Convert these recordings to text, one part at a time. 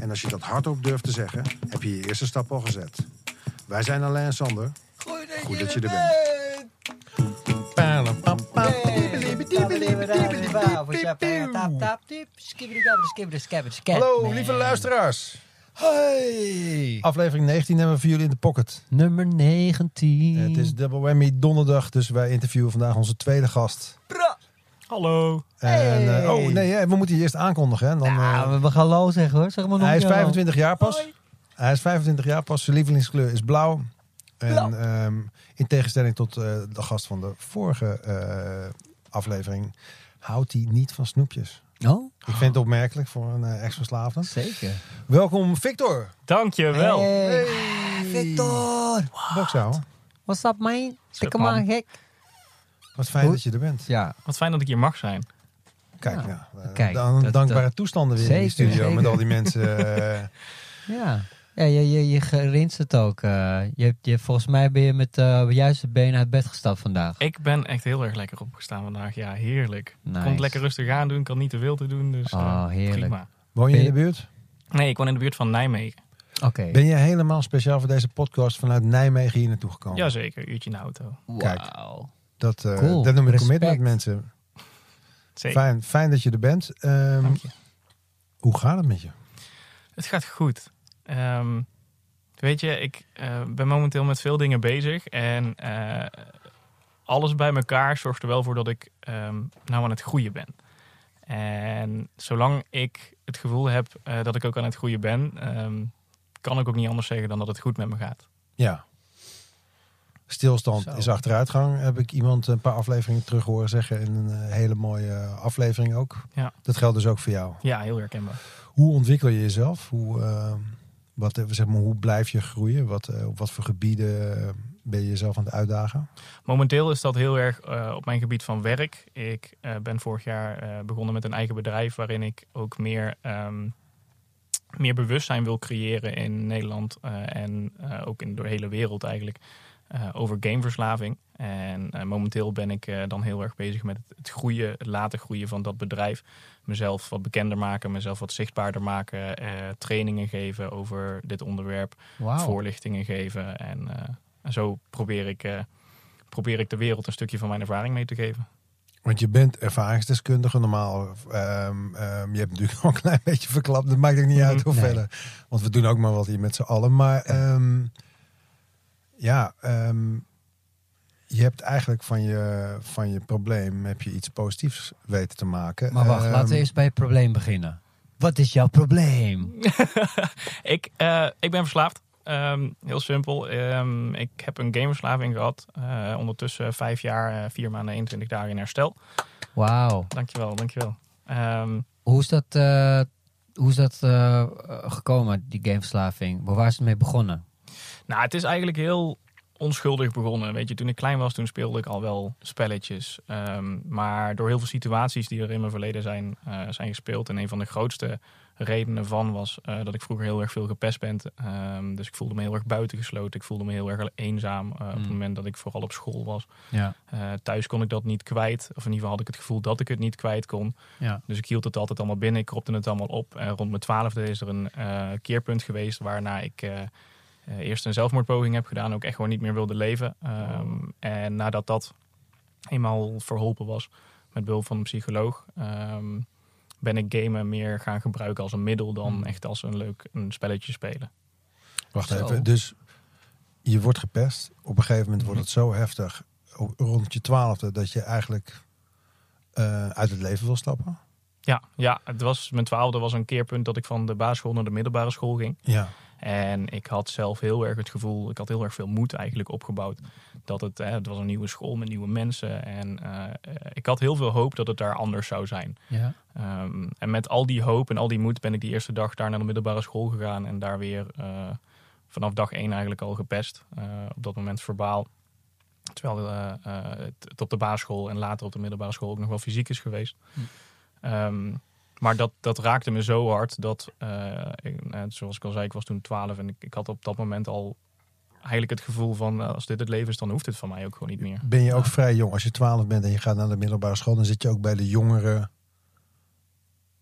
en als je dat hardop durft te zeggen, heb je je eerste stap al gezet. Wij zijn Alain en Sander. Goed dat je er bent. Hallo, lieve luisteraars. Hey. Aflevering 19 hebben we voor jullie in de pocket. Nummer 19. Het is Double Whammy donderdag, dus wij interviewen vandaag onze tweede gast. Hallo. En, eh, oh nee, hè, we moeten je eerst aankondigen. Hè? Dan, eh, Ja, we gaan hallo zeggen hoor. Zeg maar nog hij is een keer 25 jaar pas. Hij is 25 jaar pas. Zijn lievelingskleur is blauw. En Blauw. ehm, in tegenstelling tot eh, de gast van de vorige eh, aflevering houdt hij niet van snoepjes. Oh, Ik vind het opmerkelijk voor een eh, ex-verslaafde. zeker. Welkom Victor. Dankjewel. Hey. Victor. Boksouw. What's up man? Man? aan gek. Wat fijn Goed. dat je er bent. Ja. Wat fijn dat ik hier mag zijn. Kijk, Ja. ja. Kijk, dan, dat- dankbare dat- toestanden weer in die Zeker, studio met al die mensen. eh, Ja. Ja, je, je, je gerinst het ook. eh. je, hebt- je, volgens mij ben je met eh juiste benen uit bed gestapt vandaag. Ik ben echt heel erg lekker opgestaan vandaag. Ja, heerlijk. Nice. Kon het lekker rustig aan doen. Kan niet te veel te doen. Dus Oh, heerlijk. prima. woon je in de buurt? Nee, ik woon in de buurt van Nijmegen. Oké. Ben je helemaal speciaal voor deze podcast vanuit Nijmegen hier naartoe gekomen? Jazeker, uurtje in de auto. Kijk. Dat, eh Cool. dat noem ik Respect. commitment, mensen. Zeker. Fijn, fijn dat je er bent. Ehm, je. hoe gaat het met je? Het gaat goed. Ehm, weet je, ik eh, ben momenteel met veel dingen bezig. En eh, alles bij elkaar zorgt er wel voor dat ik ehm, nou aan het groeien ben. En zolang ik het gevoel heb eh, dat ik ook aan het groeien ben, ehm, kan ik ook niet anders zeggen dan dat het goed met me gaat. Ja. Stilstand Zo. is achteruitgang. Heb ik iemand een paar afleveringen terug horen zeggen. In een eh, hele mooie aflevering ook. Ja. Dat geldt dus ook voor jou. Ja, heel herkenbaar. Hoe ontwikkel je jezelf? Hoe, eh, wat, eh, zeg maar, hoe blijf je groeien? Wat, op wat voor gebieden ben je jezelf aan het uitdagen? Momenteel is dat heel erg op mijn gebied van werk. Ik ben vorig jaar begonnen met een eigen bedrijf waarin ik ook meer, ehm, meer bewustzijn wil creëren in Nederland en ook in de hele wereld eigenlijk over gameverslaving. En eh, momenteel ben ik eh, dan heel erg bezig met het, groeien, het laten groeien van dat bedrijf. Mezelf wat bekender maken, mezelf wat zichtbaarder maken, eh, trainingen geven over dit onderwerp voorlichtingen geven. En, eh, zo probeer ik, eh, probeer ik de wereld een stukje van mijn ervaring mee te geven. Want je bent ervaringsdeskundige normaal. ehm, ehm, je hebt natuurlijk al een klein beetje verklapt. Dat maakt ook niet uit Mhm. Nee. verder. Want we doen ook maar wat hier met z'n allen. Maar ehm, ja, ehm, je hebt eigenlijk van je, van je probleem heb je iets positiefs weten te maken. Maar wacht, Ehm, laten we eerst bij het probleem beginnen. Wat is jouw probleem? ik, eh, ik ben verslaafd. Ehm, heel simpel. Ehm, ik heb een gameverslaving gehad. Eh, ondertussen vijf jaar, eh, vier maanden, 21 dagen in herstel. Wauw. Dankjewel, dankjewel. Ehm, Hoe is dat, eh, hoe is dat eh, gekomen, die gameverslaving? Waar is het mee begonnen? Nou, het is eigenlijk heel onschuldig begonnen. Weet je, toen ik klein was, toen speelde ik al wel spelletjes. Ehm, maar door heel veel situaties die er in mijn verleden zijn, eh, zijn gespeeld. En een van de grootste redenen van was eh, dat ik vroeger heel erg veel gepest ben. Ehm, dus ik voelde me heel erg buitengesloten. Ik voelde me heel erg eenzaam eh, op het Mm. moment dat ik vooral op school was. Ja. Thuis kon ik dat niet kwijt. Of in ieder geval had ik het gevoel dat ik het niet kwijt kon. Ja. Dus ik hield het altijd allemaal binnen. Ik kropte het allemaal op. En rond mijn twaalfde is er een keerpunt geweest waarna ik eerst een zelfmoordpoging heb gedaan. Ook echt gewoon niet meer wilde leven. Ehm, En nadat dat eenmaal verholpen was met behulp van een psycholoog, ehm, ben ik gamen meer gaan gebruiken als een middel dan Hmm. echt als een leuk een spelletje spelen. Wacht Zo. even. Dus je wordt gepest. Op een gegeven moment wordt het zo heftig. Rond je twaalfde dat je eigenlijk eh, uit het leven wil stappen. Ja, ja, het was mijn twaalfde was een keerpunt dat ik van de basisschool naar de middelbare school ging. Ja. En ik had zelf heel erg het gevoel, ik had heel erg veel moed eigenlijk opgebouwd. Dat het, hè, het was een nieuwe school met nieuwe mensen. En eh, ik had heel veel hoop dat het daar anders zou zijn. Ja. Ehm, en met al die hoop en al die moed ben ik die eerste dag daar naar de middelbare school gegaan. En daar weer eh, vanaf dag één eigenlijk al gepest. Eh, op dat moment verbaal. Terwijl het, het op de basisschool en later op de middelbare school ook nog wel fysiek is geweest. Hm. Ehm, maar dat, dat raakte me zo hard dat, eh, ik, eh, zoals ik al zei, ik was toen 12 en ik, ik had op dat moment al eigenlijk het gevoel van eh, als dit het leven is, dan hoeft het van mij ook gewoon niet meer. Ben je ook vrij jong? Als je 12 bent en je gaat naar de middelbare school, dan zit je ook bij de jongeren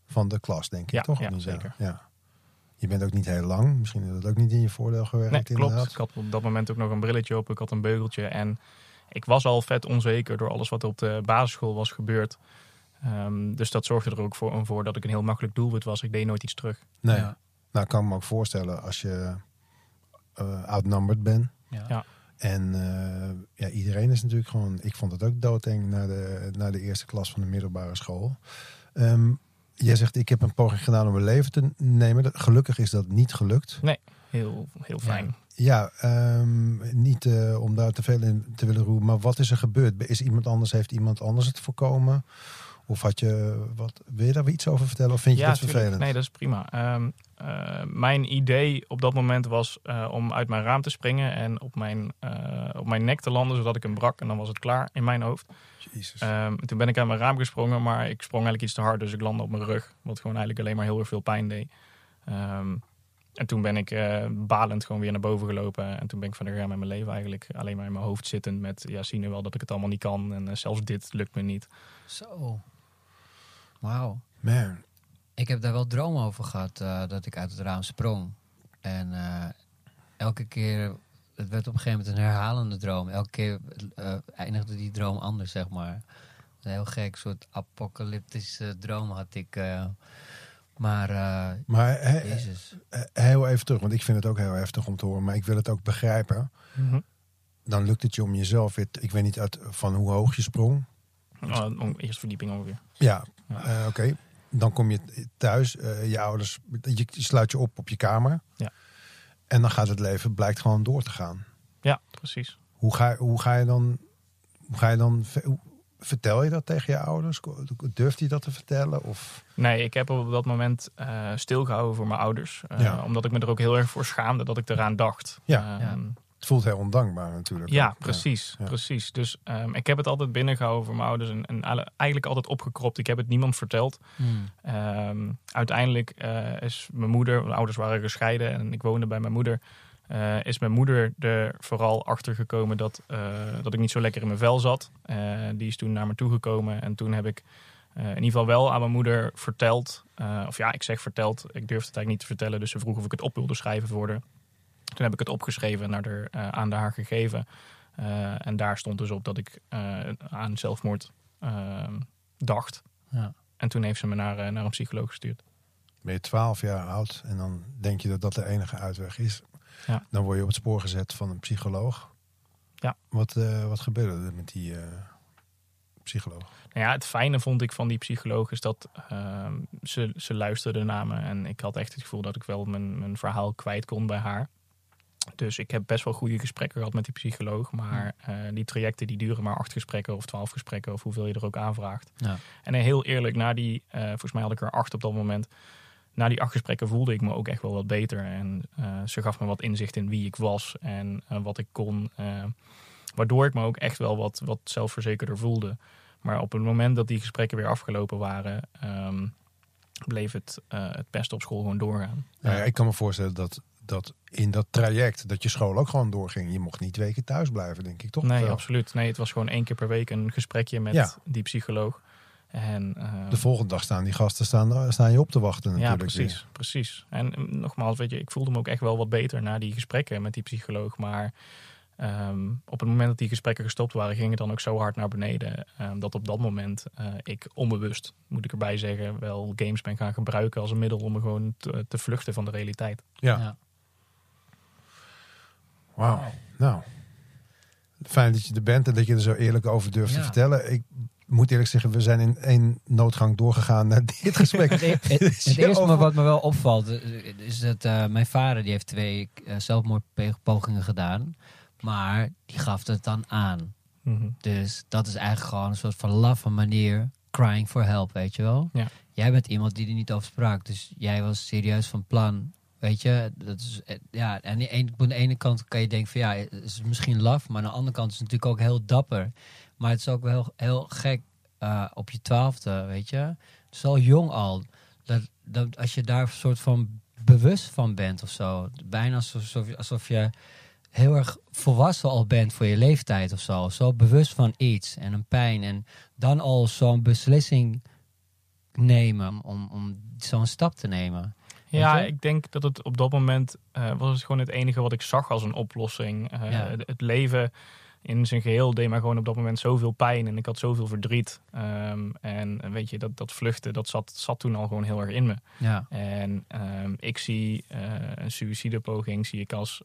van de klas, denk ik, Ja, toch? ja, zo? zeker. Ja. Je bent ook niet heel lang. Misschien is dat ook niet in je voordeel gewerkt, Nee, klopt. inderdaad. Ik had op dat moment ook nog een brilletje op, ik had een beugeltje en ik was al vet onzeker door alles wat op de basisschool was gebeurd. Ehm, dus dat zorgde er ook voor, voor dat ik een heel makkelijk doelwit was. Ik deed nooit iets terug. Nee. Ja. Nou, ik kan me ook voorstellen als je eh, outnumbered bent. Ja. Ja. En eh, ja, iedereen is natuurlijk gewoon... Ik vond het ook doodeng naar de, naar de eerste klas van de middelbare school. Ehm, jij zegt, ik heb een poging gedaan om mijn leven te nemen. Dat- Gelukkig is dat niet gelukt. Heel, heel fijn. Ja, ehm, niet eh, om daar te veel in te willen roepen. Maar wat is er gebeurd? Is iemand anders, heeft iemand anders het voorkomen? Of had je wat... Wil je daar weer iets over vertellen? Of vind je dat tuurlijk. vervelend? Nee, dat is prima. Ehm, eh, mijn idee op dat moment was eh, om uit mijn raam te springen en op mijn, eh, op mijn nek te landen, zodat ik hem brak. En dan was het klaar in mijn hoofd. Jezus. Ehm, toen ben ik uit mijn raam gesprongen, maar ik sprong eigenlijk iets te hard, dus ik landde op mijn rug. Wat gewoon eigenlijk alleen maar heel erg veel pijn deed. Ehm, en toen ben ik eh, balend gewoon weer naar boven gelopen. En toen ben ik verder gegaan met mijn leven eigenlijk alleen maar in mijn hoofd zittend met, ja, zie nu wel dat ik het allemaal niet kan. En zelfs dit lukt me niet. Zo. Wauw. Man. Ik heb daar wel dromen over gehad, eh, dat ik uit het raam sprong. En eh, elke keer, het werd op een gegeven moment een herhalende droom. Elke keer eh, eindigde die droom anders, zeg maar. Een heel gek soort apocalyptische droom had ik. eh. maar, eh, Maar he- jezus. he- heel even terug, want ik vind het ook heel heftig om te horen. Maar ik wil het ook begrijpen. Dan lukt het je om jezelf weer... Ik weet niet uit, van hoe hoog je sprong. Oh, om- eerste verdieping ongeveer. Ja, Ja. eh, oké. Dan kom je thuis, eh, je ouders, je sluit je op op je kamer. Ja. En dan gaat het leven, blijkt gewoon door te gaan. Ja, precies. Hoe ga, hoe ga je dan, hoe ga je dan, hoe- vertel je dat tegen je ouders? Durft hij dat te vertellen? Of, Nee, ik heb op dat moment eh, stilgehouden voor mijn ouders. Eh, Ja. Omdat ik me er ook heel erg voor schaamde dat ik eraan dacht. Ja. Ehm, het voelt heel ondankbaar natuurlijk. Ja, ook. precies. Ja. precies. Dus ehm, ik heb het altijd binnengehouden voor mijn ouders en, en eigenlijk altijd opgekropt. Ik heb het niemand verteld. Hmm. Ehm, uiteindelijk eh, is mijn moeder, mijn ouders waren gescheiden en ik woonde bij mijn moeder. eh, is mijn moeder er vooral achter gekomen dat, eh, dat ik niet zo lekker in mijn vel zat. Eh, die is toen naar me toegekomen en toen heb ik eh, in ieder geval wel aan mijn moeder verteld. eh, of ja, ik zeg verteld. Ik durfde het eigenlijk niet te vertellen, dus ze vroeg of ik het op wilde schrijven voor haar. Toen heb ik het opgeschreven en naar de, eh, aan haar gegeven. Eh, en daar stond dus op dat ik eh, aan zelfmoord eh, dacht. Ja. En toen heeft ze me naar, naar een psycholoog gestuurd. Ben je twaalf jaar oud en dan denk je dat dat de enige uitweg is. Ja. Dan word je op het spoor gezet van een psycholoog. Ja. Wat, eh, wat gebeurde er met die eh, psycholoog? Nou ja, het fijne vond ik van die psycholoog is dat ehm, ze, ze luisterde naar me. En ik had echt het gevoel dat ik wel mijn, mijn verhaal kwijt kon bij haar. Dus ik heb best wel goede gesprekken gehad met die psycholoog. Maar eh, die trajecten die duren maar acht gesprekken of twaalf gesprekken. Of hoeveel je er ook aanvraagt. Ja. En eh, heel eerlijk, na die, eh, volgens mij had ik er acht op dat moment. Na die acht gesprekken voelde ik me ook echt wel wat beter. En eh, ze gaf me wat inzicht in wie ik was en wat ik kon. eh, waardoor ik me ook echt wel wat, wat zelfverzekerder voelde. Maar op het moment dat die gesprekken weer afgelopen waren, ehm, bleef het, eh het pesten op school gewoon doorgaan. Ja, ik kan me voorstellen dat, dat in dat traject dat je school ook gewoon doorging. Je mocht niet weken thuis blijven, denk ik toch? nee, Wel. absoluut. Nee, het was gewoon één keer per week een gesprekje met Ja. die psycholoog. En, ehm, De volgende dag staan die gasten staan, staan je op te wachten Ja, natuurlijk. precies, precies. En eh, nogmaals, weet je, ik voelde me ook echt wel wat beter na die gesprekken met die psycholoog. Maar ehm, op het moment dat die gesprekken gestopt waren, ging het dan ook zo hard naar beneden. ehm, dat op dat moment eh, ik onbewust, moet ik erbij zeggen, wel games ben gaan gebruiken als een middel om me gewoon te, te vluchten van de realiteit. Ja. Ja. Wauw. Nou, fijn dat je er bent en dat je er zo eerlijk over durft te vertellen. Ik, moet eerlijk zeggen, we zijn in één noodgang doorgegaan naar dit gesprek. Het, e- het- Dus het eerste over- wat me wel opvalt, eh, is dat eh, mijn vader die heeft twee eh, zelfmoordpogingen gedaan. Maar die gaf het dan aan. Mhm. Dus dat is eigenlijk gewoon een soort van laffe manier. Crying for help, weet je wel? Ja. Jij bent iemand die er niet over sprak. Dus jij was serieus van plan. Weet je, dat is, eh, ja, en aan de ene kant kan je denken van ja, het is misschien laf. Maar aan de andere kant is het natuurlijk ook heel dapper. Maar het is ook wel heel, heel gek eh, op je twaalfde, weet je. Het is al jong al. Dat, dat als je daar een soort van bewust van bent of zo. Bijna alsof, alsof je heel erg volwassen al bent voor je leeftijd of zo. Zo bewust van iets en een pijn. En dan al zo'n beslissing nemen om, om zo'n stap te nemen. Ja, ik denk dat het op dat moment eh, was het gewoon het enige wat ik zag als een oplossing. Eh, Ja. het, leven in zijn geheel deed mij gewoon op dat moment zoveel pijn en ik had zoveel verdriet. Ehm, en weet je, dat, dat vluchten, dat zat, zat toen al gewoon heel erg in me. Ja, En ehm, ik zie eh, een suïcidepoging zie ik als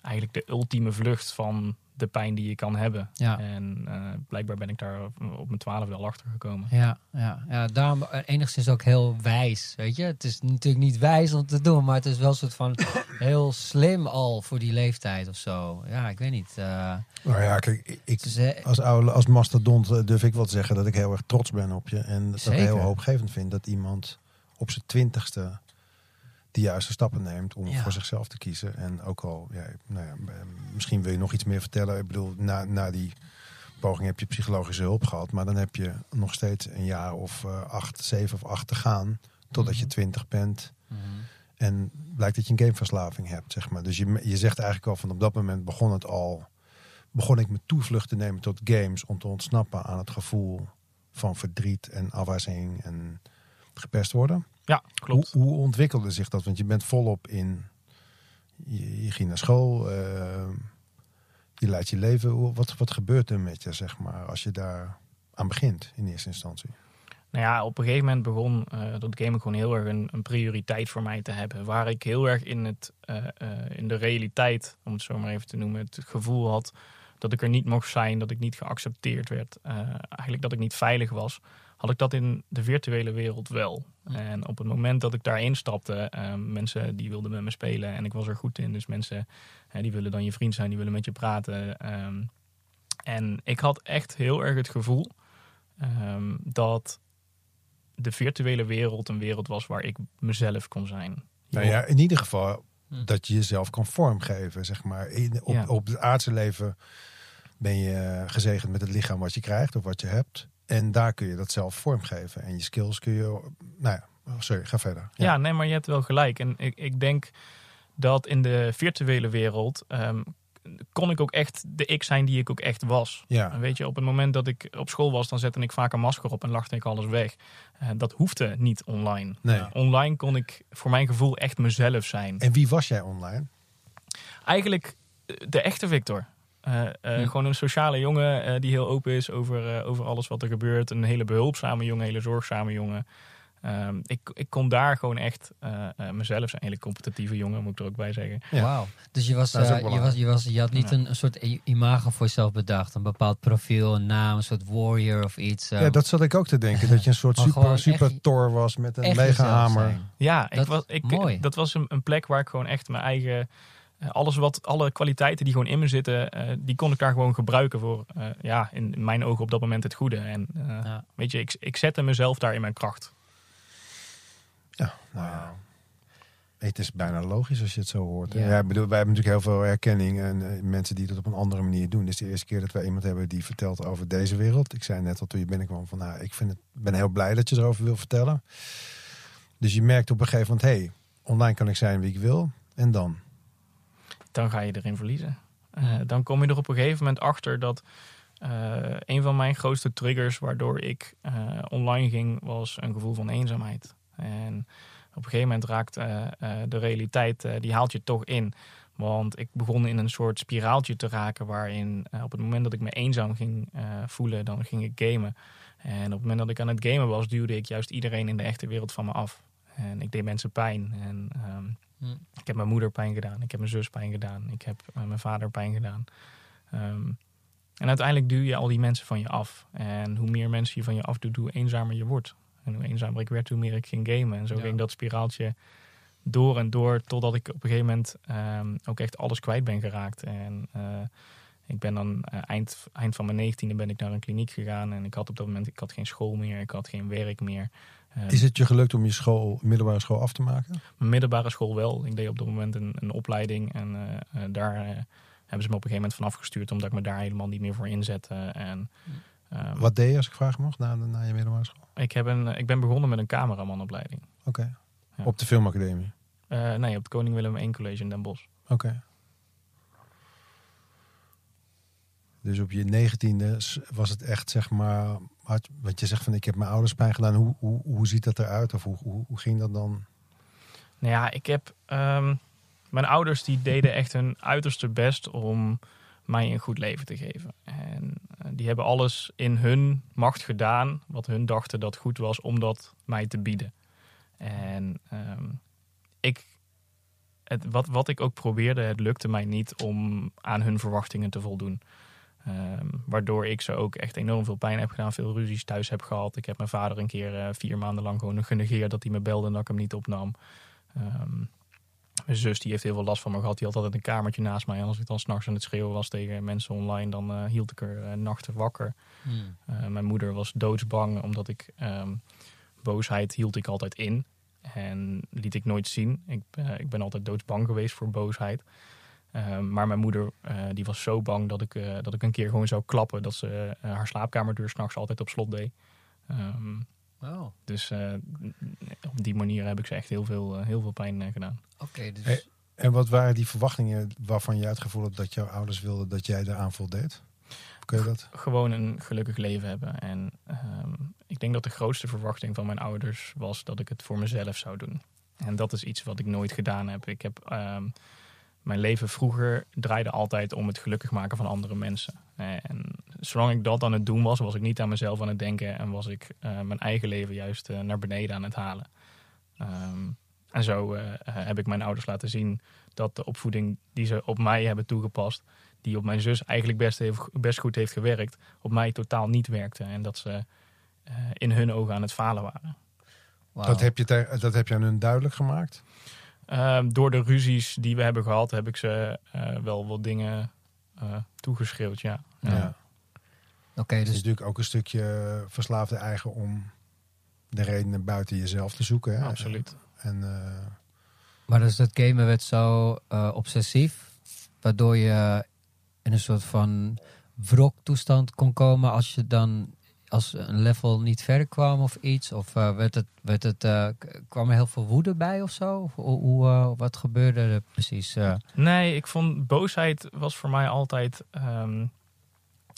eigenlijk de ultieme vlucht van de pijn die je kan hebben. ja. En eh, blijkbaar ben ik daar op, mijn twaalfde al achter gekomen. Ja, ja, ja, daarom eh, enigszins ook heel wijs, weet je. Het is natuurlijk niet wijs om te doen, maar het is wel een soort van heel slim al voor die leeftijd of zo. Ja, ik weet niet. eh, Nou ja, kijk, ik- ik, eh, als, oude, als mastodont durf ik wel te zeggen dat ik heel erg trots ben op je. En dat ik heel hoopgevend vind dat iemand op zijn twintigste de juiste stappen neemt om Ja. voor zichzelf te kiezen. En ook al, ja, nou ja, misschien wil je nog iets meer vertellen. Ik bedoel, na, na die poging heb je psychologische hulp gehad. Maar dan heb je nog steeds een jaar of eh, acht, zeven of acht te gaan. Totdat je Mhm. twintig bent. mhm. En blijkt dat je een gameverslaving hebt, zeg maar. Dus je, je zegt eigenlijk al van op dat moment begon het al... begon ik me toevlucht te nemen tot games... om te ontsnappen aan het gevoel van verdriet en afwijzing en gepest worden. Ja, klopt. Hoe, hoe ontwikkelde zich dat? Want je bent volop in... Je, je ging naar school, eh, je leidt je leven. Hoe- Wat, wat gebeurt er met je, zeg maar, als je daar aan begint in eerste instantie? Nou ja, op een gegeven moment begon eh, dat gaming gewoon heel erg een, een prioriteit voor mij te hebben. Waar ik heel erg in, het, eh, eh, in de realiteit, om het zo maar even te noemen, het gevoel had dat ik er niet mocht zijn, dat ik niet geaccepteerd werd. eigenlijk dat ik niet veilig was. Had ik dat in de virtuele wereld wel. En op het moment dat ik daarin stapte, eh, mensen die wilden met me spelen en ik was er goed in. Dus mensen die willen dan je vriend zijn, die willen met je praten. ehm. en ik had echt heel erg het gevoel ehm, dat de virtuele wereld een wereld was waar ik mezelf kon zijn. Nou ja, in ieder geval Hm. dat je jezelf kan vormgeven, zeg maar. In, op, Ja. op het aardse leven ben je gezegend met het lichaam wat je krijgt of wat je hebt. En daar kun je dat zelf vormgeven. En je skills kun je... Nou ja, oh, sorry, ga verder. Ja, nee, maar je hebt wel gelijk. En ik, ik denk dat in de virtuele wereld ehm, kon ik ook echt de ik zijn die ik ook echt was. Ja. Weet je, op het moment dat ik op school was, dan zette ik vaak een masker op en lachte ik alles weg. Eh, dat hoefde niet online. Nee. Eh, online kon ik voor mijn gevoel echt mezelf zijn. En wie was jij online? Eigenlijk eh, de echte Victor. Eh, eh, Hm. Gewoon een sociale jongen eh, die heel open is over, eh, over alles wat er gebeurt. Een hele behulpzame jongen, een hele zorgzame jongen. Ehm, ik, ik kon daar gewoon echt eh, eh, mezelf zijn. Een hele competitieve jongen, moet ik er ook bij zeggen. Ja. Wauw. Dus je, was, je, was, je, was, je had niet Ja. een, een soort imago voor jezelf bedacht. Een bepaald profiel, een naam, een soort warrior of iets. ja, dat zat ik ook te denken. Dat je een soort super, super echt- Thor was met een mega hamer. zijn. Ja, ik Dat- was, ik, mooi. dat was een, een plek waar ik gewoon echt mijn eigen... eh, alles wat, alle kwaliteiten die gewoon in me zitten, eh, die kon ik daar gewoon gebruiken voor, eh, ja, in mijn ogen op dat moment het goede. En eh, Ja. weet je, ik, ik zette mezelf daar in mijn kracht. Ja, nou ja. Het is bijna logisch als je het zo hoort. Ja. Ja. ik bedoel, wij hebben natuurlijk heel veel herkenning en mensen die dat op een andere manier doen. Dit is de eerste keer dat wij iemand hebben die vertelt over deze wereld. Ik zei net al toen je binnenkwam van, nou, ik vind het, ben heel blij dat je erover wil vertellen. Dus je merkt op een gegeven moment, hé, hey, online kan ik zijn wie ik wil. En dan? Dan ga je erin verliezen. Eh, dan kom je er op een gegeven moment achter dat eh, een van mijn grootste triggers waardoor ik eh, online ging, was een gevoel van eenzaamheid. En op een gegeven moment raakt de realiteit, die haalt je toch in. Want ik begon in een soort spiraaltje te raken waarin op het moment dat ik me eenzaam ging voelen, dan ging ik gamen. En op het moment dat ik aan het gamen was, duwde ik juist iedereen in de echte wereld van me af. En ik deed mensen pijn. En ehm, Hm. ik heb mijn moeder pijn gedaan. Ik heb mijn zus pijn gedaan. Ik heb eh, mijn vader pijn gedaan. Ehm, En uiteindelijk duw je al die mensen van je af. En hoe meer mensen je van je afdoet, hoe eenzamer je wordt. En hoe eenzamer ik werd, hoe meer ik ging gamen. En zo Ja. ging dat spiraaltje door en door. Totdat ik op een gegeven moment ehm, ook echt alles kwijt ben geraakt. En eh, ik ben dan eh, eind, eind van mijn negentiende ben ik naar een kliniek gegaan. En ik had op dat moment ik had geen school meer. Ik had geen werk meer. Eh, Is het je gelukt om je school, middelbare school af te maken? mijn middelbare school wel. Ik deed op dat moment een, een opleiding. En eh, eh, daar hebben ze me op een gegeven moment van afgestuurd. Omdat ik me daar helemaal niet meer voor inzette. En, ehm, Wat deed je, als ik vragen mag, na, je middelbare school? ik, heb een, ik ben begonnen met een cameramanopleiding. Oké. Ja. Op de filmacademie? Nee, op het Koning Willem I College in Den Bosch. Oké. Dus op je negentiende was het echt, zeg maar, wat je zegt van ik heb mijn ouders pijn gedaan. Hoe, hoe, hoe ziet dat eruit? Of hoe, hoe, hoe ging dat dan? Nou ja, ik heb. ehm, mijn ouders die deden echt hun uiterste best om mij een goed leven te geven. En eh, die hebben alles in hun macht gedaan wat hun dachten dat goed was om dat mij te bieden. En ehm, ik, het, wat, wat ik ook probeerde, het lukte mij niet om aan hun verwachtingen te voldoen. Ehm, waardoor ik ze ook echt enorm veel pijn heb gedaan, veel ruzies thuis heb gehad. Ik heb mijn vader een keer eh, vier maanden lang gewoon genegeerd dat hij me belde en dat ik hem niet opnam. Ehm, mijn zus die heeft heel veel last van me gehad. Die had altijd een kamertje naast mij. En als ik dan s'nachts aan het schreeuwen was tegen mensen online, dan eh, hield ik er eh, nachten wakker. Hmm. Mijn moeder was doodsbang, omdat ik ehm, boosheid hield ik altijd in. En liet ik nooit zien. Ik, ik ben altijd doodsbang geweest voor boosheid. Ehm, maar mijn moeder eh, die was zo bang dat ik, eh, dat ik een keer gewoon zou klappen. Dat ze eh, haar slaapkamerdeur s'nachts altijd op slot deed. Ehm, Oh, dus eh, op die manier heb ik ze echt heel veel, heel veel pijn gedaan. oké. dus Hey. En wat waren die verwachtingen waarvan je het gevoel hebt dat jouw ouders wilden dat jij eraan voldeed? Kun je dat? Gewoon een gelukkig leven hebben. En ehm, ik denk dat de grootste verwachting van mijn ouders was dat ik het voor mezelf zou doen. En dat is iets wat ik nooit gedaan heb. Ik heb ehm, mijn leven vroeger draaide altijd om het gelukkig maken van andere mensen. En zolang ik dat aan het doen was, was ik niet aan mezelf aan het denken en was ik eh, mijn eigen leven juist eh, naar beneden aan het halen. Ehm, en zo eh, heb ik mijn ouders laten zien dat de opvoeding die ze op mij hebben toegepast, die op mijn zus eigenlijk best, heeft, best goed heeft gewerkt, op mij totaal niet werkte. En dat ze eh, in hun ogen aan het falen waren. Dat, heb je dat heb je aan hun duidelijk gemaakt? Ehm, door de ruzies die we hebben gehad, heb ik ze eh, wel wat dingen eh toegeschreeuwd, ja. Ja. Oké, Het is dus natuurlijk ook een stukje verslaafde eigen om de redenen buiten jezelf te zoeken. Hè? Absoluut. En eh, Maar dus dat gamen werd zo eh, obsessief, waardoor je in een soort van wroktoestand kon komen als je dan als een level niet verder kwam of iets? Of eh, werd het, werd het, eh, kwam er heel veel woede bij of zo? Of Hoe, eh, wat gebeurde er precies? Nee, ik vond boosheid was voor mij altijd ehm,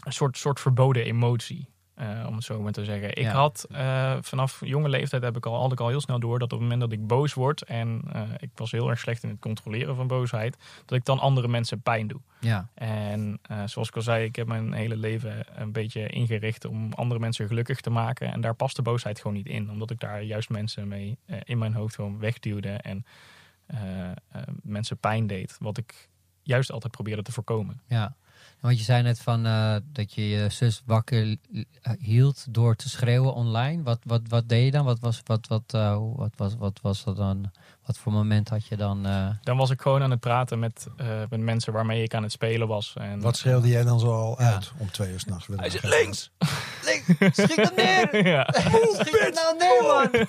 een soort, soort verboden emotie. Eh, om het zo maar te zeggen. Ik Ja. had eh, vanaf jonge leeftijd heb ik al, had ik al heel snel door dat op het moment dat ik boos word en eh, ik was heel erg slecht in het controleren van boosheid, dat ik dan andere mensen pijn doe. ja, En zoals ik al zei, ik heb mijn hele leven een beetje ingericht om andere mensen gelukkig te maken. En daar past de boosheid gewoon niet in. Omdat ik daar juist mensen mee in mijn hoofd gewoon wegduwde. En mensen pijn deed. Wat ik juist altijd probeerde te voorkomen. ja. Want je zei net van eh, dat je je zus wakker eh, hield door te schreeuwen online. Wat, wat, wat deed je dan? Wat was, wat, wat, eh, hoe- wat, was, wat was dat dan? Wat voor moment had je dan? eh, Dan was ik gewoon aan het praten met, eh, met mensen waarmee ik aan het spelen was. En, wat schreeuwde jij dan zo al Ja. uit om twee uur s'nachts? Hij zegt links! Links! Schiet hem neer! ja, Schiet hem nou neer, man!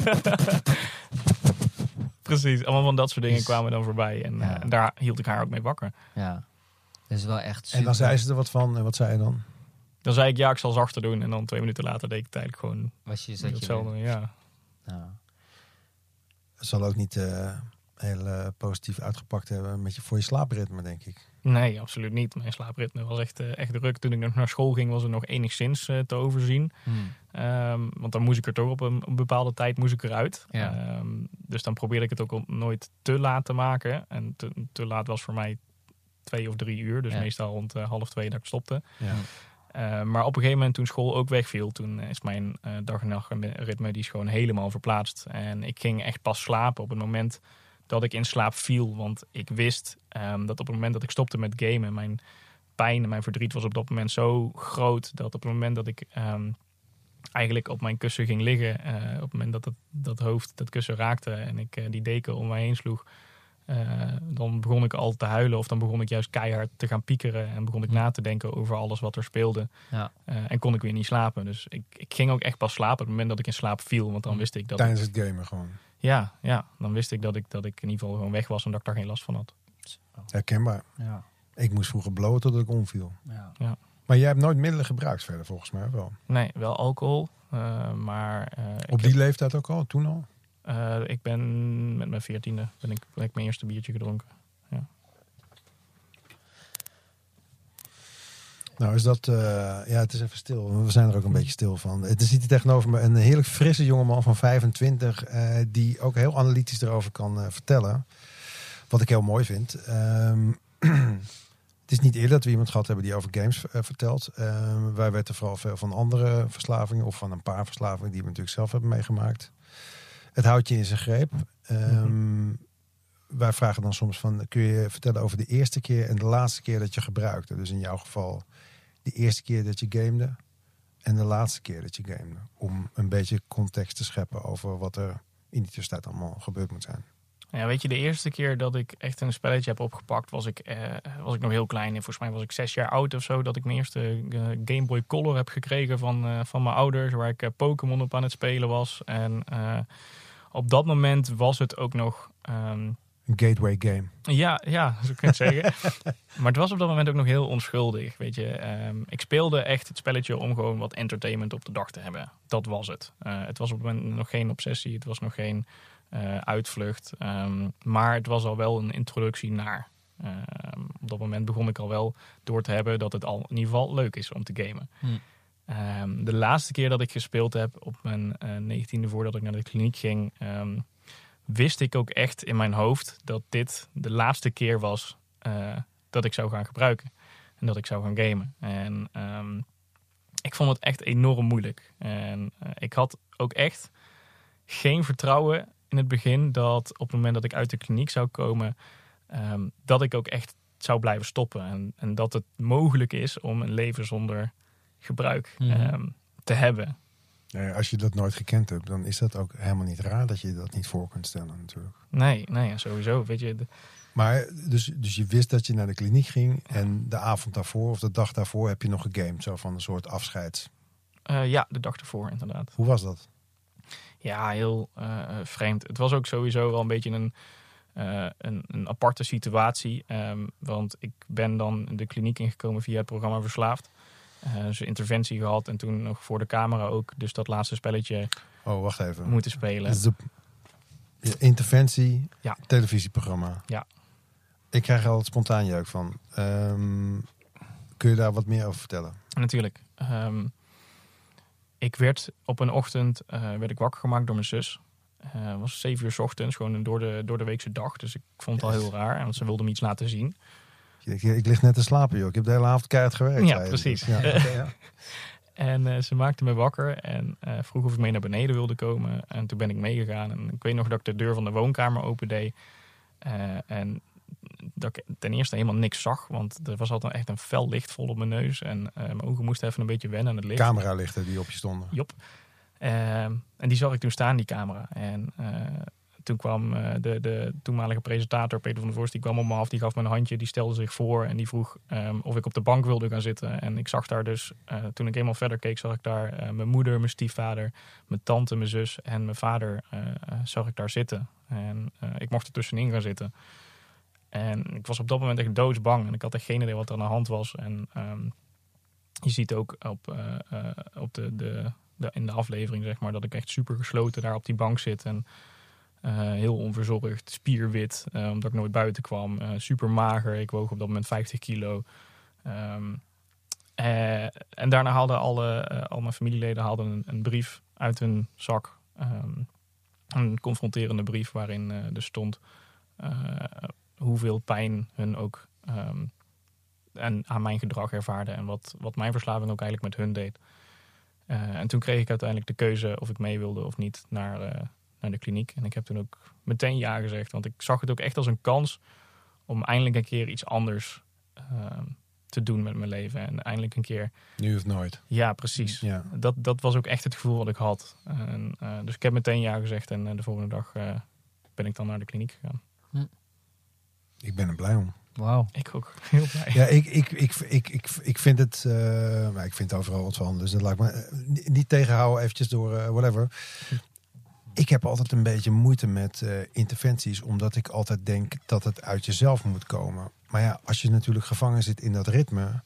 precies. Allemaal van dat soort dingen Dus- kwamen dan voorbij. En Ja. eh, daar hield ik haar ook mee wakker. Ja, dat is wel echt super. En dan zei ze er wat van. En wat zei je dan? Dan zei ik ja, ik zal zachter doen. En dan twee minuten later deed ik het eigenlijk gewoon Was je, zat je hetzelfde. Ja. ja. Het zal ook niet eh, heel eh, positief uitgepakt hebben met je, voor je slaapritme, denk ik. Nee, absoluut niet. Mijn slaapritme was echt, eh, echt druk. Toen ik nog naar school ging, was het nog enigszins te overzien. Hmm. Ehm, want dan moest ik er toch op een, op een bepaalde tijd moest ik eruit. Ja. Ehm, dus dan probeerde ik het ook om nooit te laat te maken. En te, te laat was voor mij twee of drie uur. Dus Ja. meestal rond eh, half twee dat ik stopte. Ja. Eh, maar op een gegeven moment toen school ook wegviel, toen is mijn eh, dag en nachtritme die is gewoon helemaal verplaatst. En ik ging echt pas slapen op het moment dat ik in slaap viel. Want ik wist ehm, dat op het moment dat ik stopte met gamen, mijn pijn en mijn verdriet was op dat moment zo groot dat op het moment dat ik ehm, eigenlijk op mijn kussen ging liggen, eh, op het moment dat het, dat hoofd dat kussen raakte en ik die deken om mij heen sloeg, dan begon ik al te huilen of dan begon ik juist keihard te gaan piekeren en begon ik na te denken over alles wat er speelde. Ja. Eh, en kon ik weer niet slapen. Dus ik, ik ging ook echt pas slapen op het moment dat ik in slaap viel, want dan wist ik dat ik- Tijdens het gamen gewoon. ja, ja, dan wist ik dat ik, dat ik in ieder geval gewoon weg was en dat ik daar geen last van had. Herkenbaar. Ja. Ik moest vroeger blowen totdat ik omviel. Ja. Maar jij hebt nooit middelen gebruikt verder, volgens mij wel. Nee, wel alcohol, eh, maar eh, Op die leeftijd ook al, toen al? Eh, ik ben met mijn veertiende ben ik, mijn eerste biertje gedronken. Nou is dat, eh, ja het is even stil. We zijn er ook een beetje stil van. Het zit hier tegenover me een heerlijk frisse jongeman van 25. eh, die ook heel analytisch erover kan vertellen. Wat ik heel mooi vind. Ehm, het is niet eerder dat we iemand gehad hebben die over games vertelt. Ehm, wij weten vooral veel van andere verslavingen. Of van een paar verslavingen die we natuurlijk zelf hebben meegemaakt. Het houdt je in zijn greep. Ehm, Wij vragen dan soms van, kun je vertellen over de eerste keer en de laatste keer dat je gebruikte? Dus in jouw geval de eerste keer dat je gamede en de laatste keer dat je gamede. Om een beetje context te scheppen over wat er in die tussentijd allemaal gebeurd moet zijn. Ja, weet je, de eerste keer dat ik echt een spelletje heb opgepakt, was ik, eh, was ik nog heel klein. En volgens mij was ik zes jaar oud of zo, dat ik mijn eerste eh, Game Boy Color heb gekregen van, eh, van mijn ouders, waar ik eh, Pokémon op aan het spelen was. En op dat moment was het ook nog. ehm, Een gateway game. ja, ja, zo kun je het zeggen. maar het was op dat moment ook nog heel onschuldig. Weet je, Ehm, ik speelde echt het spelletje om gewoon wat entertainment op de dag te hebben. Dat was het. Eh, het was op het moment nog geen obsessie, het was nog geen eh, uitvlucht. Ehm, maar het was al wel een introductie naar. Ehm, op dat moment begon ik al wel door te hebben dat het al in ieder geval leuk is om te gamen. Hm. Ehm, de laatste keer dat ik gespeeld heb op mijn eh, negentiende voordat ik naar de kliniek ging, ehm, wist ik ook echt in mijn hoofd dat dit de laatste keer was eh, dat ik zou gaan gebruiken. En dat ik zou gaan gamen. En ehm, ik vond het echt enorm moeilijk. En eh, ik had ook echt geen vertrouwen in het begin dat op het moment dat ik uit de kliniek zou komen, dat ik ook echt zou blijven stoppen. En, en dat het mogelijk is om een leven zonder gebruik Mhm. ehm, te hebben. Nou als je dat nooit gekend hebt, dan is dat ook helemaal niet raar dat je dat niet voor kunt stellen natuurlijk. Nee, nee, sowieso. Weet je, de- Maar dus, dus je wist dat je naar de kliniek ging en de avond daarvoor of de dag daarvoor heb je nog gegamed. Zo van een soort afscheids. eh, ja, de dag ervoor inderdaad. Hoe was dat? Ja, heel eh, eh, vreemd. Het was ook sowieso wel een beetje een, eh, een, een aparte situatie. ehm, want ik ben dan de kliniek ingekomen via het programma Verslaafd. Eh dus interventie gehad en toen nog voor de camera ook. Dus dat laatste spelletje Oh, wacht even. moeten spelen. De de interventie Ja. televisieprogramma. Ja. Ik krijg er altijd spontaan jeuk van. Ehm, kun je daar wat meer over vertellen? Natuurlijk. ehm, ik werd op een ochtend eh, werd ik wakker gemaakt door mijn zus. Eh, was zeven uur 's ochtends, gewoon een door de, door de weekse dag. Dus ik vond het al heel raar. Want ze wilde me iets laten zien. Ik, ik lig net te slapen, joh. Ik heb de hele avond keihard gewerkt. Ja, precies. Ja, ja. En eh, ze maakte me wakker en eh, vroeg of ik mee naar beneden wilde komen. En toen ben ik meegegaan. En ik weet nog dat ik de deur van de woonkamer opendeed. Eh, en dat ik ten eerste helemaal niks zag. Want er was altijd echt een fel licht vol op mijn neus. En eh, mijn ogen moesten even een beetje wennen aan het licht. Cameralichten die op je stonden. Jop. Ehm, en die zag ik toen staan, die camera. En toen kwam eh, de, de toenmalige presentator, Peter van der Vorst, die kwam op me af. Die gaf me een handje, die stelde zich voor en die vroeg ehm, of ik op de bank wilde gaan zitten. En ik zag daar dus, eh, toen ik eenmaal verder keek, zag ik daar eh, mijn moeder, mijn stiefvader, mijn tante, mijn zus en mijn vader zag ik daar zitten. En ik mocht er tussenin gaan zitten. En ik was op dat moment echt doodsbang. En ik had echt geen idee wat er aan de hand was. En ehm, je ziet ook op, op de, de, in de aflevering, zeg maar, dat ik echt super gesloten daar op die bank zit. En heel onverzorgd, spierwit, eh, omdat ik nooit buiten kwam. eh, super mager. Ik woog op dat moment 50 kilo. Ehm, eh, en daarna haalden alle, eh, al mijn familieleden haalden een, een brief uit hun zak. Ehm, een confronterende brief waarin eh er stond eh, hoeveel pijn hun ook ehm, en aan mijn gedrag ervaarden. En wat, wat mijn verslaving ook eigenlijk met hun deed. Eh, en toen kreeg ik uiteindelijk de keuze of ik mee wilde of niet naar, eh, naar de kliniek. En ik heb toen ook meteen ja gezegd. Want ik zag het ook echt als een kans om eindelijk een keer iets anders ehm, te doen met mijn leven. En eindelijk een keer, Nu of nooit. ja, precies. Ja. Dat, dat was ook echt het gevoel wat ik had. En, eh, dus ik heb meteen ja gezegd en eh, de volgende dag eh, ben ik dan naar de kliniek gegaan. Ik ben er blij om. Wauw. Ik ook heel blij. Ja, ik, ik, ik, ik, ik, ik vind het. eh, maar ik vind overal wat van. Dus dat laat ik me niet- tegenhouden, eventjes door whatever. Ik heb altijd een beetje moeite met eh, interventies, omdat ik altijd denk dat het uit jezelf moet komen. Maar ja, als je natuurlijk gevangen zit in dat ritme,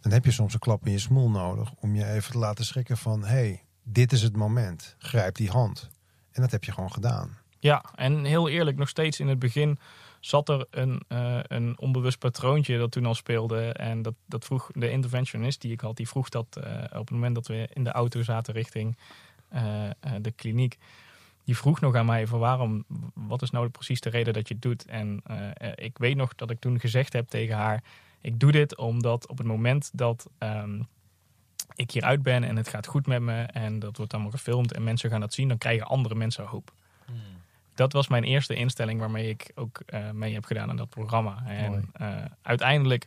dan heb je soms een klap in je smoel nodig om je even te laten schrikken van: hey, dit is het moment. Grijp die hand. En dat heb je gewoon gedaan. Ja, en heel eerlijk, nog steeds in het begin zat er een, eh, een onbewust patroontje dat toen al speelde. En dat, dat vroeg de interventionist die ik had, die vroeg dat eh, op het moment dat we in de auto zaten richting de kliniek. Die vroeg nog aan mij van waarom, wat is nou precies de reden dat je het doet? En eh, eh, ik weet nog dat ik toen gezegd heb tegen haar, ik doe dit omdat op het moment dat ehm, ik hieruit ben en het gaat goed met me en dat wordt allemaal gefilmd en mensen gaan dat zien, dan krijgen andere mensen hoop dat was mijn eerste instelling waarmee ik ook eh, mee heb gedaan aan dat programma. En eh, uiteindelijk,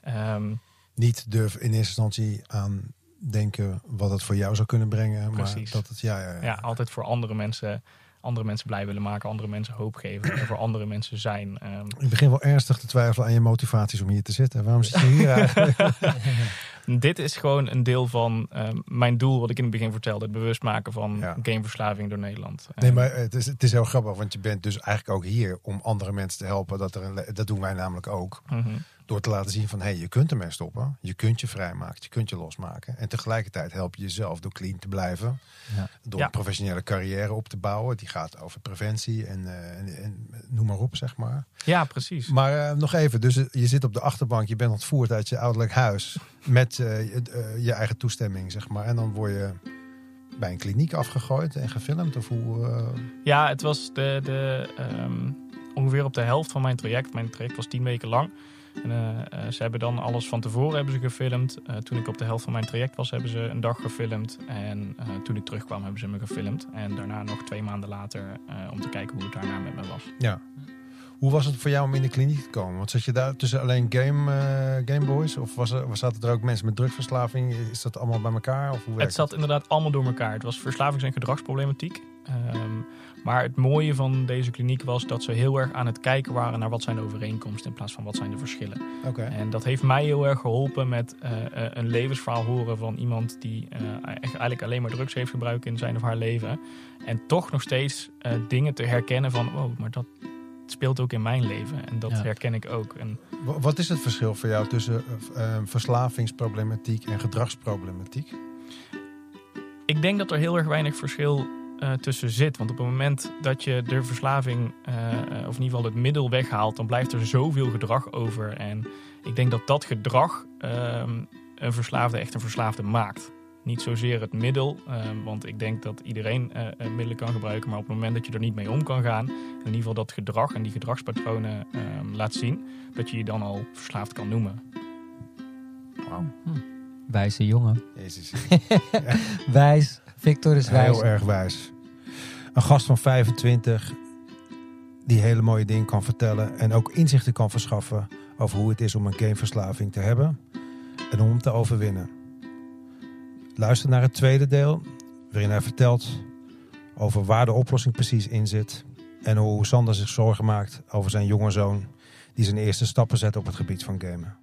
ehm, Niet durf in eerste instantie aan denken wat het voor jou zou kunnen brengen. Precies. Maar dat het, ja, ja, ja. ja, altijd voor andere mensen, andere mensen blij willen maken, andere mensen hoop geven en voor andere mensen zijn. Ehm, Ik begin wel ernstig te twijfelen aan je motivaties om hier te zitten. Waarom zit je hier eigenlijk? dit is gewoon een deel van ehm, mijn doel, wat ik in het begin vertelde, het bewust maken van Ja. gameverslaving door Nederland. Nee, En- maar het is, het is heel grappig, want je bent dus eigenlijk ook hier om andere mensen te helpen. Dat, er een, dat doen wij namelijk ook. Mhm. Door te laten zien van, hé, hey, je kunt ermee stoppen. Je kunt je vrijmaken, je kunt je losmaken. En tegelijkertijd help je jezelf door clean te blijven. Ja. Door Ja. een professionele carrière op te bouwen. Die gaat over preventie en, eh, en, en noem maar op, zeg maar. Ja, precies. Maar eh, nog even, dus eh, je zit op de achterbank, je bent ontvoerd uit je ouderlijk huis met je, je eigen toestemming, zeg maar. En dan word je bij een kliniek afgegooid en gefilmd? Of hoe, Ja, het was de, de, ehm, ongeveer op de helft van mijn traject. Mijn traject was tien weken lang. En, eh, eh, ze hebben dan alles van tevoren hebben ze gefilmd. Eh, toen ik op de helft van mijn traject was, hebben ze een dag gefilmd. En toen ik terugkwam, hebben ze me gefilmd. En daarna nog twee maanden later om te kijken hoe het daarna met me was. ja. Hoe was het voor jou om in de kliniek te komen? Want zat je daar tussen alleen game, eh Gameboys? Of was er, zaten er ook mensen met drugsverslaving? Is dat allemaal bij elkaar? Of hoe werkt Het zat inderdaad allemaal door elkaar. Het was verslavings- en gedragsproblematiek. Ehm, maar het mooie van deze kliniek was dat ze heel erg aan het kijken waren naar wat zijn de overeenkomsten in plaats van wat zijn de verschillen. Oké. En dat heeft mij heel erg geholpen met eh, eh, een levensverhaal horen van iemand die eh, eigenlijk alleen maar drugs heeft gebruikt in zijn of haar leven. En toch nog steeds eh, dingen te herkennen van, oh, maar dat speelt ook in mijn leven. En dat Ja. herken ik ook. En Wa- Wat is het verschil voor jou tussen verslavingsproblematiek en gedragsproblematiek? ik denk dat er heel erg weinig verschil eh, tussen zit. Want op het moment dat je de verslaving, eh, eh, of in ieder geval het middel weghaalt, dan blijft er zoveel gedrag over. En ik denk dat dat gedrag ehm, een verslaafde echt een verslaafde maakt. Niet zozeer het middel, ehm, want ik denk dat iedereen eh, middelen kan gebruiken. Maar op het moment dat je er niet mee om kan gaan, in ieder geval dat gedrag en die gedragspatronen ehm, laat zien, dat je je dan al verslaafd kan noemen. Wauw. Wijze jongen. Jezus. Wijs. Victor is wijs. Heel erg wijs. Een gast van 25 die hele mooie dingen kan vertellen en ook inzichten kan verschaffen over hoe het is om een gameverslaving te hebben en om hem te overwinnen. Luister naar het tweede deel, waarin hij vertelt over waar de oplossing precies in zit en hoe Sander zich zorgen maakt over zijn jonge zoon die zijn eerste stappen zet op het gebied van gamen.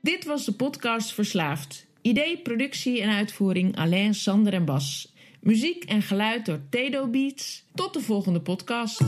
Dit was de podcast Verslaafd. Idee, productie en uitvoering Alain, Sander en Bas. Muziek en geluid door Tedo Beats. Tot de volgende podcast.